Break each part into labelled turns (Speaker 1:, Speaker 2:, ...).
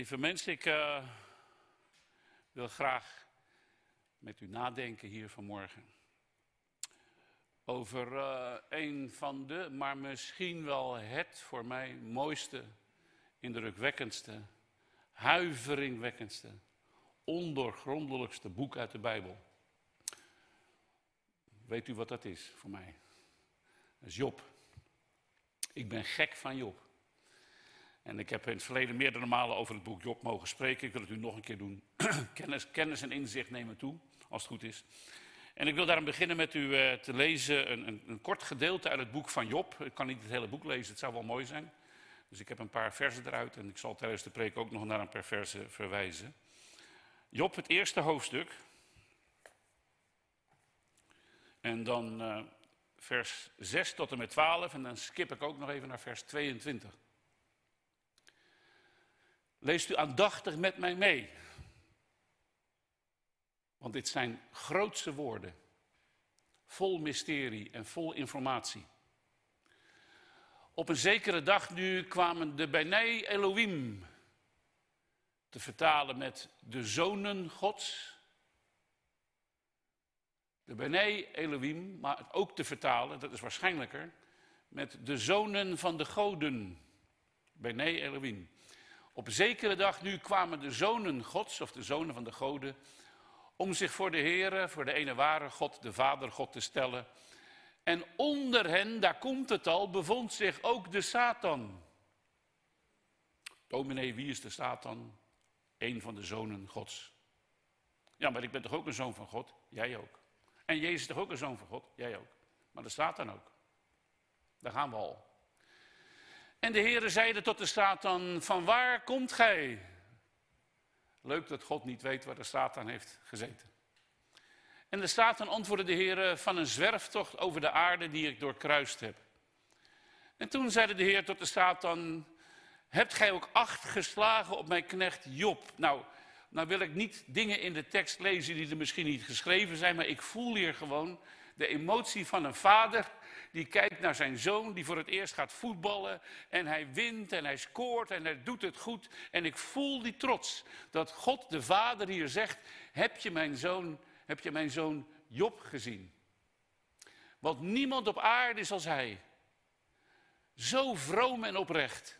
Speaker 1: Lieve mensen, ik uh, wil graag met u nadenken hier vanmorgen. Over uh, een van de, maar misschien wel het voor mij mooiste, indrukwekkendste, huiveringwekkendste, ondoorgrondelijkste boek uit de Bijbel. Weet u wat dat is voor mij? Dat is Job. Ik ben gek van Job. En ik heb in het verleden meerdere malen over het boek Job mogen spreken. Ik wil het u nog een keer doen. kennis, kennis en inzicht nemen toe, als het goed is. En ik wil daarom beginnen met u uh, te lezen een, een, een, kort gedeelte uit het boek van Job. Ik kan niet het hele boek lezen, het zou wel mooi zijn. Dus ik heb een paar versen eruit en ik zal tijdens de preek ook nog naar een paar versen verwijzen. Job, het eerste hoofdstuk. En dan uh, vers 6 tot en met 12 en dan skip ik ook nog even naar vers 22. Leest u aandachtig met mij mee. Want dit zijn grootse woorden, vol mysterie en vol informatie. Op een zekere dag nu kwamen de Benei Elohim te vertalen met de zonen Gods. De Benei Elohim, maar ook te vertalen, dat is waarschijnlijker, met de zonen van de goden. Benei Elohim. Op zekere dag nu kwamen de zonen Gods, of de zonen van de goden, om zich voor de Heere, voor de ene ware God, de Vader God te stellen. En onder hen, daar komt het al, bevond zich ook de Satan. Dominee, wie is de Satan? Een van de zonen Gods. Ja, maar ik ben toch ook een zoon van God? Jij ook. En Jezus is toch ook een zoon van God? Jij ook. Maar de Satan ook. Daar gaan we al. En de Heere zeide tot de Satan, van waar komt gij? Leuk dat God niet weet waar de Satan heeft gezeten. En de Satan antwoordde de Heere van een zwerftocht over de aarde die ik doorkruist heb. En toen zeide de Heer tot de Satan, hebt gij ook acht geslagen op mijn knecht Job? Nou, nou wil ik niet dingen in de tekst lezen die er misschien niet geschreven zijn, maar ik voel hier gewoon de emotie van een vader die kijkt naar zijn zoon die voor het eerst gaat voetballen. En hij wint en hij scoort en hij doet het goed. En ik voel die trots dat God de Vader hier zegt, heb je mijn zoon, heb je mijn zoon Job gezien? Want niemand op aarde is als hij. Zo vroom en oprecht.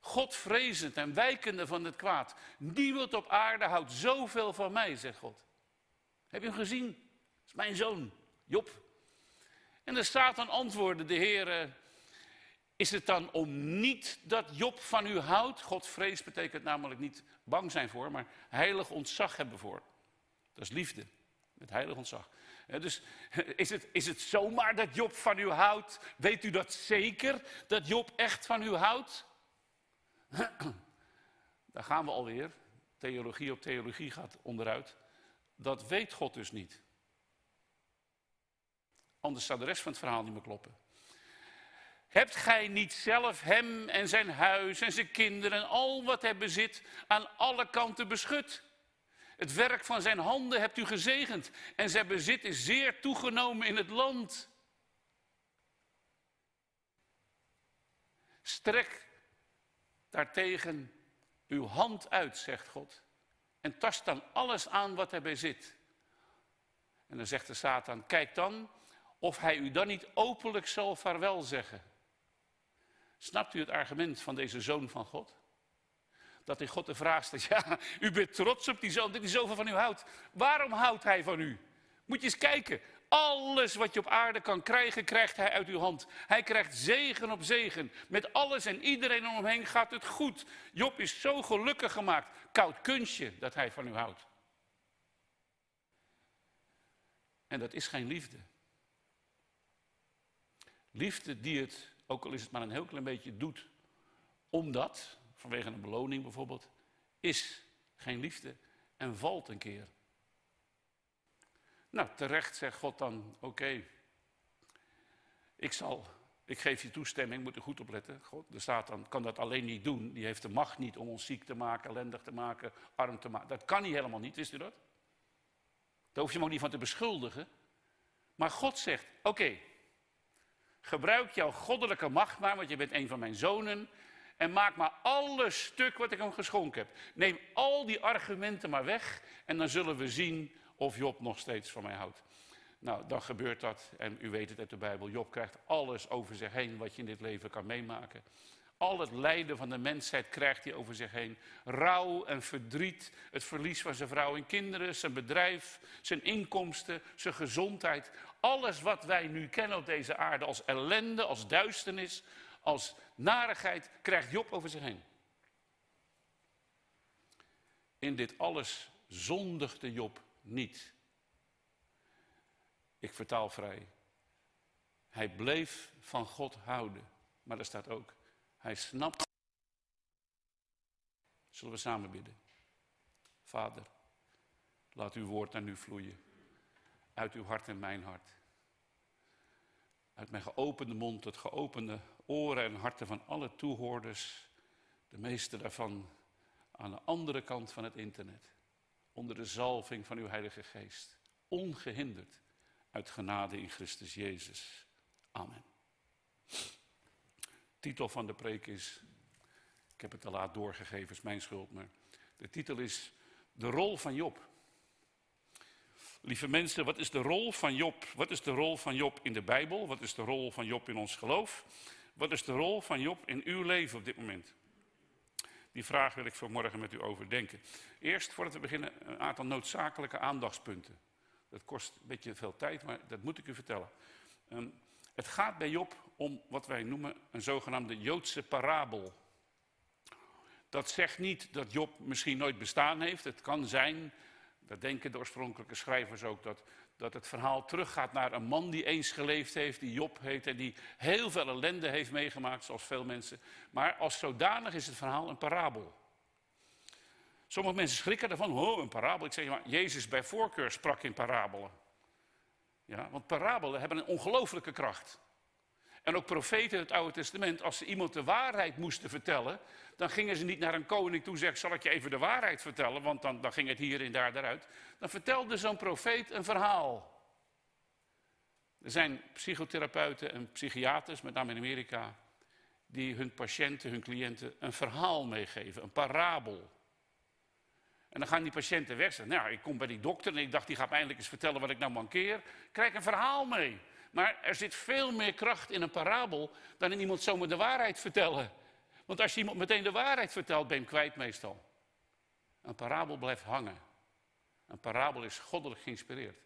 Speaker 1: Godvrezend en wijkende van het kwaad. Niemand op aarde houdt zoveel van mij, zegt God. Heb je hem gezien? Dat is mijn zoon, Job. En er staat dan de Heer, is het dan om niet dat Job van u houdt? God vrees betekent namelijk niet bang zijn voor, maar heilig ontzag hebben voor. Dat is liefde, met heilig ontzag. Dus is het, is het zomaar dat Job van u houdt? Weet u dat zeker, dat Job echt van u houdt? Daar gaan we alweer. Theologie op theologie gaat onderuit. Dat weet God dus niet. Anders zou de rest van het verhaal niet meer kloppen. Hebt gij niet zelf hem en zijn huis en zijn kinderen en al wat hij bezit aan alle kanten beschut? Het werk van zijn handen hebt u gezegend en zijn bezit is zeer toegenomen in het land. Strek daartegen uw hand uit, zegt God, en tast dan alles aan wat hij bezit. En dan zegt de Satan, kijk dan, of hij u dan niet openlijk zal vaarwel zeggen. Snapt u het argument van deze zoon van God? Dat hij God de vraag stelt, ja, u bent trots op die zoon, dat hij zoveel van u houdt. Waarom houdt hij van u? Moet je eens kijken. Alles wat je op aarde kan krijgen, krijgt hij uit uw hand. Hij krijgt zegen op zegen. Met alles en iedereen om hem heen gaat het goed. Job is zo gelukkig gemaakt. Koud kunstje dat hij van u houdt. En dat is geen liefde. Liefde die het, ook al is het maar een heel klein beetje, doet omdat, vanwege een beloning bijvoorbeeld, is geen liefde en valt een keer. Nou, terecht zegt God dan, oké, ik zal, ik geef je toestemming, moet er goed op letten. God, de Satan kan dat alleen niet doen. Die heeft de macht niet om ons ziek te maken, ellendig te maken, arm te maken. Dat kan hij helemaal niet, wist u dat? Daar hoef je hem ook niet van te beschuldigen. Maar God zegt, oké, Gebruik jouw goddelijke macht maar, want je bent een van mijn zonen. en maak maar alles stuk wat ik hem geschonken heb. Neem al die argumenten maar weg en dan zullen we zien of Job nog steeds van mij houdt. Nou, dan gebeurt dat en u weet het uit de Bijbel. Job krijgt alles over zich heen wat je in dit leven kan meemaken. Al het lijden van de mensheid krijgt hij over zich heen. Rouw en verdriet, het verlies van zijn vrouw en kinderen, zijn bedrijf, zijn inkomsten, zijn gezondheid. Alles wat wij nu kennen op deze aarde als ellende, als duisternis, als narigheid, krijgt Job over zich heen. In dit alles zondigde Job niet. Ik vertaal vrij. Hij bleef van God houden. Maar er staat ook, hij snapt. Zullen we samen bidden? Vader, laat uw woord naar nu vloeien. Uit uw hart en mijn hart. Uit mijn geopende mond, het geopende oren en harten van alle toehoorders. De meeste daarvan aan de andere kant van het internet. Onder de zalving van uw Heilige Geest. Ongehinderd uit genade in Christus Jezus. Amen titel van de preek is, ik heb het te laat doorgegeven, is mijn schuld, maar de titel is De rol van Job. Lieve mensen, wat is de rol van Job? Wat is de rol van Job in de Bijbel? Wat is de rol van Job in ons geloof? Wat is de rol van Job in uw leven op dit moment? Die vraag wil ik vanmorgen met u overdenken. Eerst, voordat we beginnen, een aantal noodzakelijke aandachtspunten. Dat kost een beetje veel tijd, maar dat moet ik u vertellen. Um, het gaat bij Job om wat wij noemen een zogenaamde Joodse parabel. Dat zegt niet dat Job misschien nooit bestaan heeft. Het kan zijn, dat denken de oorspronkelijke schrijvers ook, dat, dat het verhaal teruggaat naar een man die eens geleefd heeft, die Job heet en die heel veel ellende heeft meegemaakt, zoals veel mensen. Maar als zodanig is het verhaal een parabel. Sommige mensen schrikken ervan, oh, een parabel. Ik zeg, maar Jezus bij voorkeur sprak in parabelen. Ja, want parabelen hebben een ongelooflijke kracht. En ook profeten in het Oude Testament, als ze iemand de waarheid moesten vertellen, dan gingen ze niet naar een koning toe en zeggen, zal ik je even de waarheid vertellen, want dan, dan ging het hier en daar eruit. Dan vertelde zo'n profeet een verhaal. Er zijn psychotherapeuten en psychiaters, met name in Amerika, die hun patiënten, hun cliënten een verhaal meegeven, een parabel. En dan gaan die patiënten weg. Zeggen, nou, ik kom bij die dokter en ik dacht, die gaat me eindelijk eens vertellen wat ik nou mankeer. Krijg een verhaal mee. Maar er zit veel meer kracht in een parabel dan in iemand zomaar de waarheid vertellen. Want als je iemand meteen de waarheid vertelt, ben je hem kwijt meestal. Een parabel blijft hangen. Een parabel is goddelijk geïnspireerd.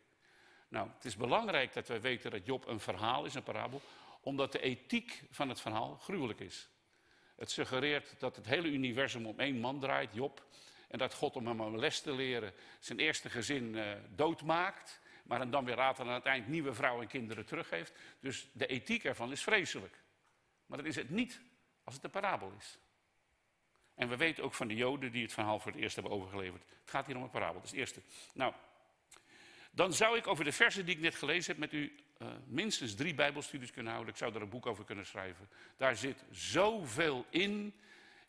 Speaker 1: Nou, het is belangrijk dat wij weten dat Job een verhaal is, een parabel, omdat de ethiek van het verhaal gruwelijk is. Het suggereert dat het hele universum om één man draait, Job, en dat God om hem een les te leren zijn eerste gezin uh, doodmaakt. Maar dan weer later aan het eind nieuwe vrouwen en kinderen teruggeeft. Dus de ethiek ervan is vreselijk. Maar dat is het niet als het een parabel is. En we weten ook van de Joden die het verhaal voor het eerst hebben overgeleverd. Het gaat hier om een parabel, dat is het eerste. Nou, dan zou ik over de versen die ik net gelezen heb met u uh, minstens drie Bijbelstudies kunnen houden. Ik zou er een boek over kunnen schrijven. Daar zit zoveel in.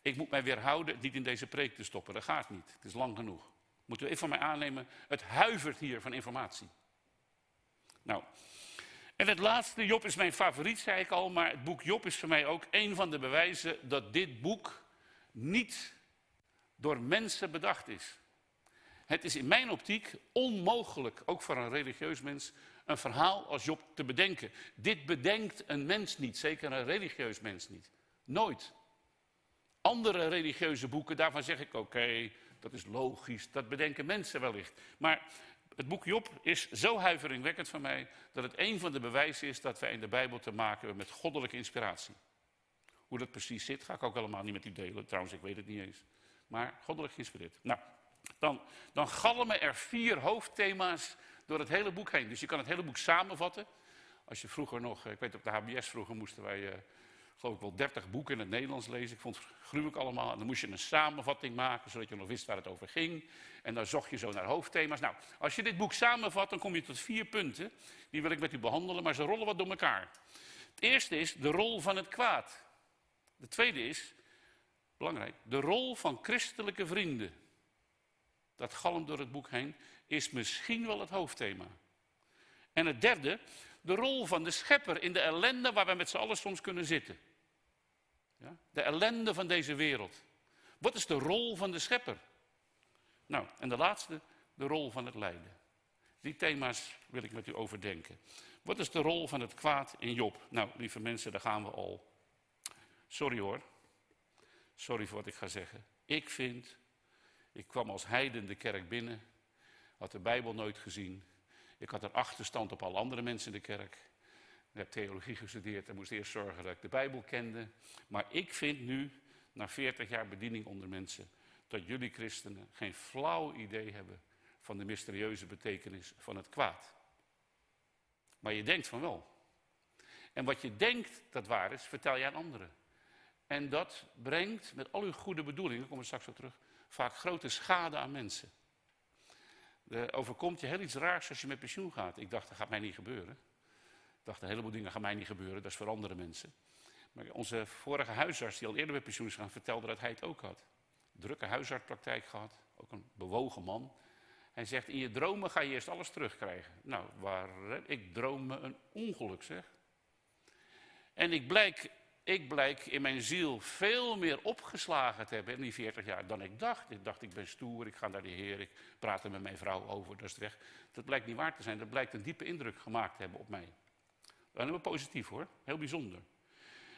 Speaker 1: Ik moet mij weerhouden het niet in deze preek te stoppen. Dat gaat niet. Het is lang genoeg. Moet u even van mij aannemen. Het huivert hier van informatie. Nou, en het laatste, Job is mijn favoriet, zei ik al. Maar het boek Job is voor mij ook een van de bewijzen dat dit boek niet door mensen bedacht is. Het is in mijn optiek onmogelijk, ook voor een religieus mens, een verhaal als Job te bedenken. Dit bedenkt een mens niet, zeker een religieus mens niet. Nooit. Andere religieuze boeken, daarvan zeg ik oké, dat is logisch, dat bedenken mensen wellicht. Maar het boek Job is zo huiveringwekkend voor mij dat het een van de bewijzen is dat wij in de Bijbel te maken hebben met goddelijke inspiratie. Hoe dat precies zit, ga ik ook helemaal niet met u delen. Trouwens, ik weet het niet eens. Maar goddelijk geïnspireerd. Nou, dan, dan galmen er vier hoofdthema's door het hele boek heen. Dus je kan het hele boek samenvatten. Als je vroeger nog, ik weet op de HBS vroeger moesten wij uh, geloof ik wel 30 boeken in het Nederlands lezen. Ik vond het gruwelijk allemaal. En dan moest je een samenvatting maken, zodat je nog wist waar het over ging. En dan zocht je zo naar hoofdthema's. Nou, als je dit boek samenvat, dan kom je tot vier punten. Die wil ik met u behandelen, maar ze rollen wat door elkaar. Het eerste is de rol van het kwaad. De tweede is, belangrijk, de rol van christelijke vrienden. Dat galmt door het boek heen, is misschien wel het hoofdthema. En het derde, de rol van de schepper in de ellende waar we met z'n allen soms kunnen zitten. Ja? De ellende van deze wereld. Wat is de rol van de schepper? Nou, en de laatste, de rol van het lijden. Die thema's wil ik met u overdenken. Wat is de rol van het kwaad in Job? Nou, lieve mensen, daar gaan we al. Sorry hoor. Sorry voor wat ik ga zeggen. Ik vind, ik kwam als heiden de kerk binnen, had de Bijbel nooit gezien. Ik had een achterstand op alle andere mensen in de kerk. Ik heb theologie gestudeerd en moest eerst zorgen dat ik de Bijbel kende. Maar ik vind nu, na 40 jaar bediening onder mensen, dat jullie christenen geen flauw idee hebben van de mysterieuze betekenis van het kwaad. Maar je denkt van wel. En wat je denkt dat waar is, vertel je aan anderen. En dat brengt met al uw goede bedoelingen, kom er straks op terug, vaak grote schade aan mensen. Er overkomt je heel iets raars als je met pensioen gaat. Ik dacht, dat gaat mij niet gebeuren. Dacht, een heleboel dingen gaan mij niet gebeuren, dat is voor andere mensen. Maar onze vorige huisarts, die al eerder met pensioen is gaan, vertelde dat hij het ook had. Drukke huisartspraktijk gehad, ook een bewogen man. Hij zegt, in je dromen ga je eerst alles terugkrijgen. Nou, waar, ik droom me een ongeluk, zeg. En ik blijk, ik blijk in mijn ziel veel meer opgeslagen te hebben in die 40 jaar dan ik dacht. Ik dacht, ik ben stoer, ik ga naar de Heer, ik praat er met mijn vrouw over, dat is weg. Dat blijkt niet waar te zijn, dat blijkt een diepe indruk gemaakt te hebben op mij. Helemaal positief hoor, heel bijzonder.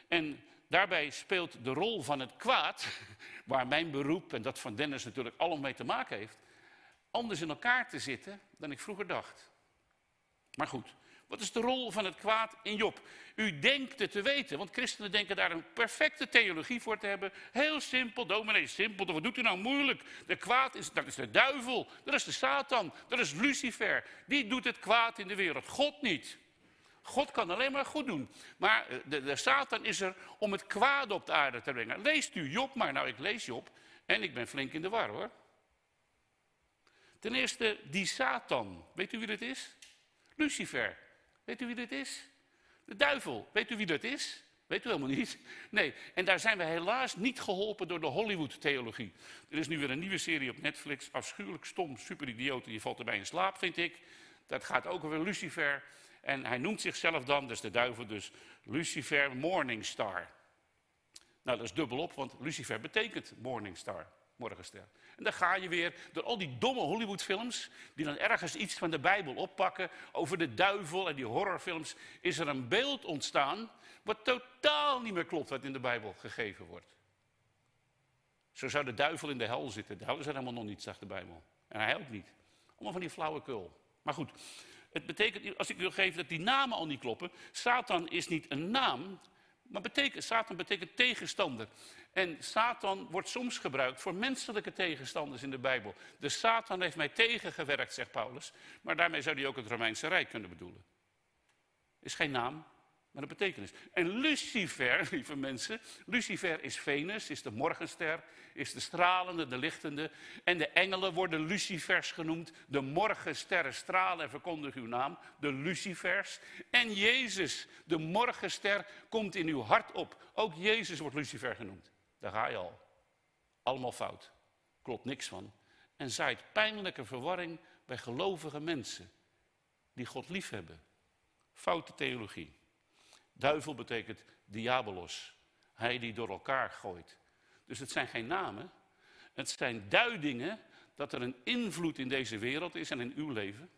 Speaker 1: En daarbij speelt de rol van het kwaad, waar mijn beroep en dat van Dennis natuurlijk allemaal mee te maken heeft, anders in elkaar te zitten dan ik vroeger dacht. Maar goed, wat is de rol van het kwaad in Job? U denkt het te weten, want christenen denken daar een perfecte theologie voor te hebben. Heel simpel, dominee, simpel, wat doet u nou moeilijk? De kwaad is, dat is de duivel, dat is de Satan, dat is Lucifer. Die doet het kwaad in de wereld, God niet. God kan alleen maar goed doen. Maar eh, de, de Satan is er om het kwaad op de aarde te brengen. Leest u Job maar. Nou, ik lees Job en ik ben flink in de war hoor. Ten eerste, die Satan. Weet u wie dat is? Lucifer. Weet u wie dat is? De duivel. Weet u wie dat is? Weet u helemaal niet? Nee, en daar zijn we helaas niet geholpen door de Hollywood-theologie. Er is nu weer een nieuwe serie op Netflix, afschuwelijk stom, super idioot, je valt erbij in slaap, vind ik. Dat gaat ook over Lucifer. En hij noemt zichzelf dan, dus de duivel dus, Lucifer Morningstar. Nou, dat is dubbelop, want Lucifer betekent Morningstar, morgenster. En dan ga je weer door al die domme Hollywoodfilms, die dan ergens iets van de Bijbel oppakken, over de duivel en die horrorfilms, is er een beeld ontstaan wat totaal niet meer klopt wat in de Bijbel gegeven wordt. Zo zou de duivel in de hel zitten. De hel is er helemaal nog niet, zegt de Bijbel. En hij ook niet. Allemaal van die flauwekul. Maar goed, het betekent, als ik wil geven dat die namen al niet kloppen. Satan is niet een naam, maar betekent, Satan betekent tegenstander. En Satan wordt soms gebruikt voor menselijke tegenstanders in de Bijbel. De Satan heeft mij tegengewerkt, zegt Paulus. Maar daarmee zou hij ook het Romeinse Rijk kunnen bedoelen. Is geen naam, maar een betekenis. En Lucifer, lieve mensen, Lucifer is Venus, is de morgenster, is de stralende, de lichtende. En de engelen worden Lucifers genoemd. De morgensterren stralen en verkondigen uw naam, de Lucifers. En Jezus, de morgenster, komt in uw hart op. Ook Jezus wordt Lucifer genoemd. Daar ga je al. Allemaal fout. Klopt niks van. En zaait pijnlijke verwarring bij gelovige mensen die God liefhebben. Foute theologie. Duivel betekent diabolos. Hij die door elkaar gooit. Dus het zijn geen namen. Het zijn duidingen dat er een invloed in deze wereld is en in uw leven.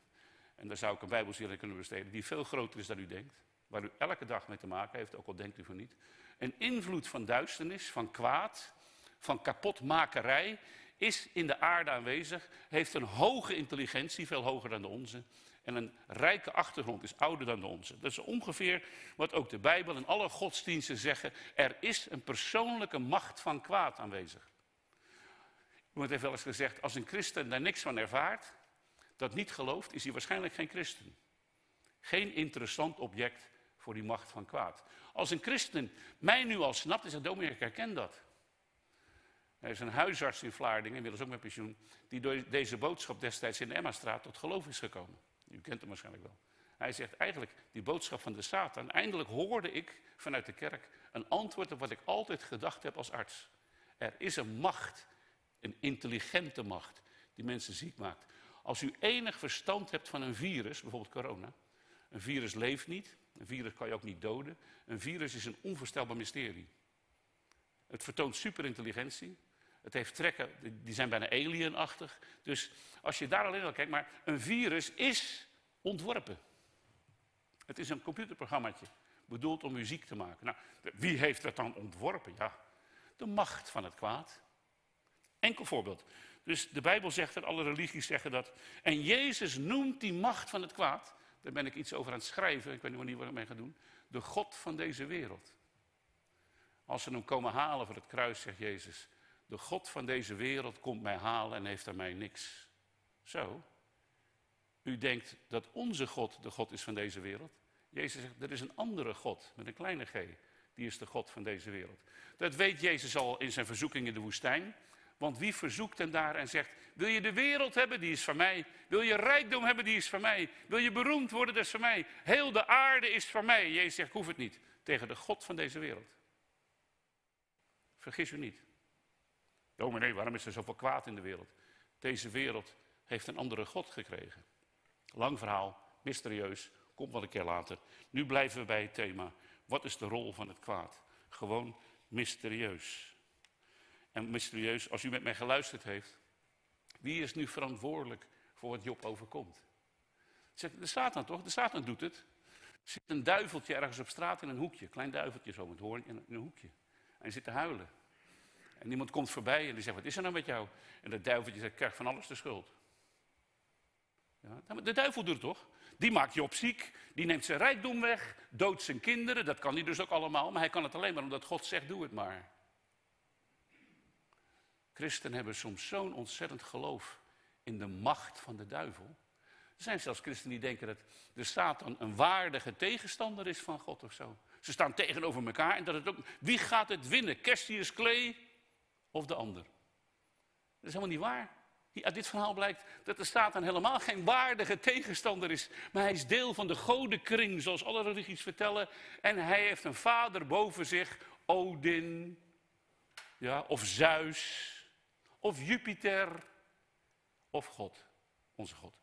Speaker 1: En daar zou ik een bijbelserie kunnen besteden die veel groter is dan u denkt. Waar u elke dag mee te maken heeft, ook al denkt u van niet. Een invloed van duisternis, van kwaad, van kapotmakerij is in de aarde aanwezig. Heeft een hoge intelligentie, veel hoger dan de onze en een rijke achtergrond is ouder dan de onze. Dat is ongeveer wat ook de Bijbel en alle godsdiensten zeggen. Er is een persoonlijke macht van kwaad aanwezig. Iemand heeft wel eens gezegd, als een christen daar niks van ervaart, dat niet gelooft, is hij waarschijnlijk geen christen. Geen interessant object voor die macht van kwaad. Als een christen mij nu al snapt is zegt, dominee, ik herken dat. Er is een huisarts in Vlaardingen, inmiddels ook met pensioen, die door deze boodschap destijds in de Emma-straat tot geloof is gekomen. U kent hem waarschijnlijk wel. Hij zegt eigenlijk, die boodschap van de Satan, eindelijk hoorde ik vanuit de kerk een antwoord op wat ik altijd gedacht heb als arts. Er is een macht, een intelligente macht, die mensen ziek maakt. Als u enig verstand hebt van een virus, bijvoorbeeld corona, een virus leeft niet, een virus kan je ook niet doden, een virus is een onvoorstelbaar mysterie. Het vertoont superintelligentie. Het heeft trekken, die zijn bijna alienachtig. Dus als je daar alleen al kijkt, maar een virus is ontworpen. Het is een computerprogrammaatje, bedoeld om muziek te maken. Nou, wie heeft dat dan ontworpen? Ja, de macht van het kwaad. Enkel voorbeeld. Dus de Bijbel zegt dat, alle religies zeggen dat. En Jezus noemt die macht van het kwaad, daar ben ik iets over aan het schrijven, ik weet niet wanneer wat ik mee ga doen, de God van deze wereld. Als ze hem komen halen voor het kruis, zegt Jezus, de God van deze wereld komt mij halen en heeft aan mij niks. Zo. U denkt dat onze God de God is van deze wereld. Jezus zegt, er is een andere God met een kleine g. Die is de God van deze wereld. Dat weet Jezus al in zijn verzoeking in de woestijn. Want wie verzoekt hem daar en zegt: Wil je de wereld hebben, die is van mij. Wil je rijkdom hebben, die is van mij. Wil je beroemd worden, dat is van mij. Heel de aarde is van mij. Jezus zegt: Ik hoef het niet. Tegen de God van deze wereld. Vergis u niet. Dominee, waarom is er zoveel kwaad in de wereld? Deze wereld heeft een andere God gekregen. Lang verhaal, mysterieus, komt wel een keer later. Nu blijven we bij het thema. Wat is de rol van het kwaad? Gewoon mysterieus. En mysterieus, als u met mij geluisterd heeft, wie is nu verantwoordelijk voor wat Job overkomt? Zegt de Satan toch? De Satan doet het. Er zit een duiveltje ergens op straat in een hoekje, klein duiveltje zo met hoorn in een hoekje. En hij zit te huilen. En iemand komt voorbij en die zegt, wat is er nou met jou? En dat duiveltje zegt, krijg van alles de schuld. Ja, de duivel doet het toch? Die maakt je op ziek, die neemt zijn rijkdom weg, doodt zijn kinderen. Dat kan hij dus ook allemaal, maar hij kan het alleen maar omdat God zegt, doe het maar. Christen hebben soms zo'n ontzettend geloof in de macht van de duivel. Er zijn zelfs christenen die denken dat de Satan een waardige tegenstander is van God of zo. Ze staan tegenover elkaar en dat het ook. Wie gaat het winnen? Cassius Clay of de ander? Dat is helemaal niet waar. Uit dit verhaal blijkt dat de Satan helemaal geen waardige tegenstander is. Maar hij is deel van de godenkring, zoals alle religies vertellen. En hij heeft een vader boven zich, Odin, ja, of Zeus, of Jupiter, of God, onze God.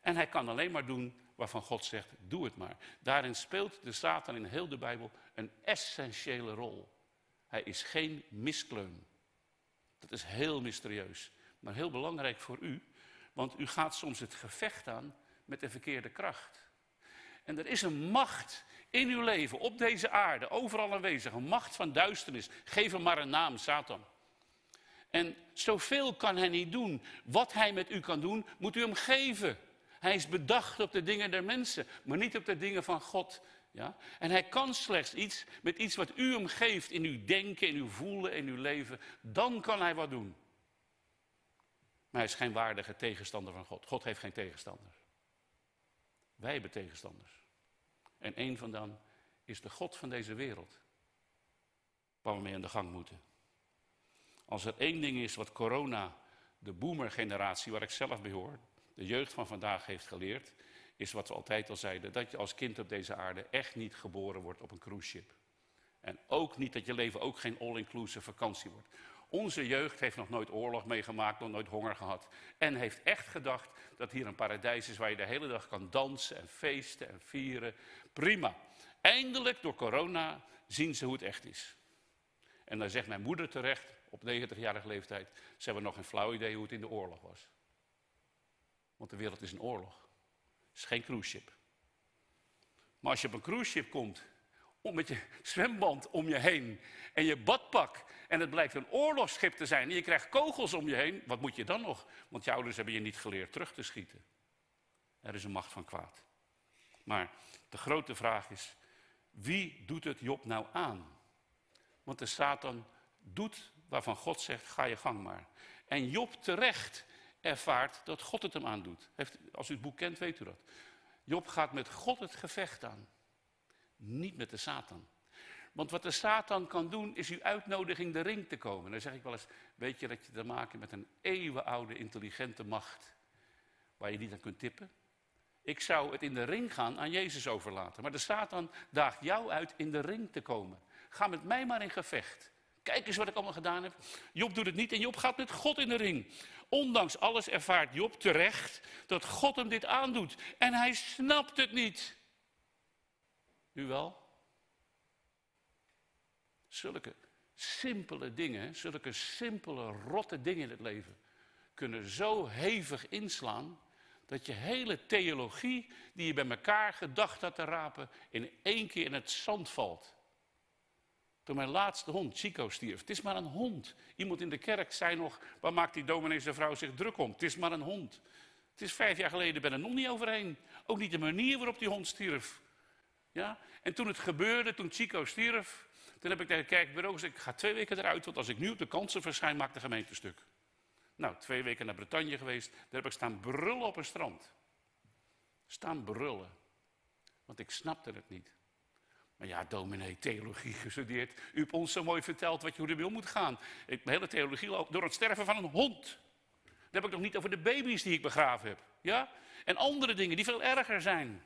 Speaker 1: En hij kan alleen maar doen waarvan God zegt, doe het maar. Daarin speelt de Satan in heel de Bijbel een essentiële rol. Hij is geen miskleun. Dat is heel mysterieus, maar heel belangrijk voor u, want u gaat soms het gevecht aan met de verkeerde kracht. En er is een macht in uw leven, op deze aarde, overal aanwezig, een macht van duisternis. Geef hem maar een naam, Satan. En zoveel kan hij niet doen. Wat hij met u kan doen, moet u hem geven. Hij is bedacht op de dingen der mensen, maar niet op de dingen van God. Ja? En hij kan slechts iets met iets wat u hem geeft in uw denken, in uw voelen, in uw leven. Dan kan hij wat doen. Maar hij is geen waardige tegenstander van God. God heeft geen tegenstander. Wij hebben tegenstanders. En een van dan is de God van deze wereld. Waar we mee aan de gang moeten. Als er één ding is wat corona, de boomer-generatie waar ik zelf bij hoor, de jeugd van vandaag heeft geleerd, is wat we altijd al zeiden: dat je als kind op deze aarde echt niet geboren wordt op een cruise ship. En ook niet dat je leven ook geen all-inclusive vakantie wordt. Onze jeugd heeft nog nooit oorlog meegemaakt, nog nooit honger gehad. En heeft echt gedacht dat hier een paradijs is waar je de hele dag kan dansen en feesten en vieren. Prima. Eindelijk door corona zien ze hoe het echt is. En dan zegt mijn moeder terecht, op 90-jarige leeftijd, ze hebben nog geen flauw idee hoe het in de oorlog was. Want de wereld is een oorlog. Is geen cruise ship. Maar als je op een cruise ship komt, met je zwemband om je heen en je badpak en het blijkt een oorlogsschip te zijn en je krijgt kogels om je heen, wat moet je dan nog? Want je ouders hebben je niet geleerd terug te schieten. Er is een macht van kwaad. Maar de grote vraag is, wie doet het Job nou aan? Want de Satan doet waarvan God zegt, ga je gang maar. En Job terecht ervaart dat God het hem aandoet. Heeft, als u het boek kent, weet u dat. Job gaat met God het gevecht aan. Niet met de Satan. Want wat de Satan kan doen, is uw uitnodiging de ring te komen. Dan zeg ik wel eens, weet je dat je te maken met een eeuwenoude intelligente macht. Waar je niet aan kunt tippen. Ik zou het in de ring gaan aan Jezus overlaten. Maar de Satan daagt jou uit in de ring te komen. Ga met mij maar in gevecht. Kijk eens wat ik allemaal gedaan heb. Job doet het niet en Job gaat met God in de ring. Ondanks alles ervaart Job terecht dat God hem dit aandoet. En hij snapt het niet. U wel? Zulke, simpele dingen, zulke simpele, rotte dingen in het leven, kunnen zo hevig inslaan dat je hele theologie die je bij elkaar gedacht had te rapen, in één keer in het zand valt. Toen mijn laatste hond, Chico, stierf. Het is maar een hond. Iemand in de kerk zei nog, waar maakt die dominee vrouw zich druk om? Het is maar een hond. Het is vijf jaar geleden, ben er nog niet overheen. Ook niet de manier waarop die hond stierf. Ja? En toen het gebeurde, toen Chico stierf, toen heb ik tegen het gezegd, ik ga twee weken eruit, want als ik nu op de kansen verschijn, maakt de gemeente stuk. Nou, twee weken naar Bretagne geweest, daar heb ik staan brullen op een strand. Staan brullen. Want ik snapte het niet. Maar ja, dominee, theologie gestudeerd. U hebt ons zo mooi verteld wat je, hoe om moet gaan. Ik, hele theologie loopt door het sterven van een hond. Dan heb ik nog niet over de baby's die ik begraven heb. Ja? En andere dingen die veel erger zijn.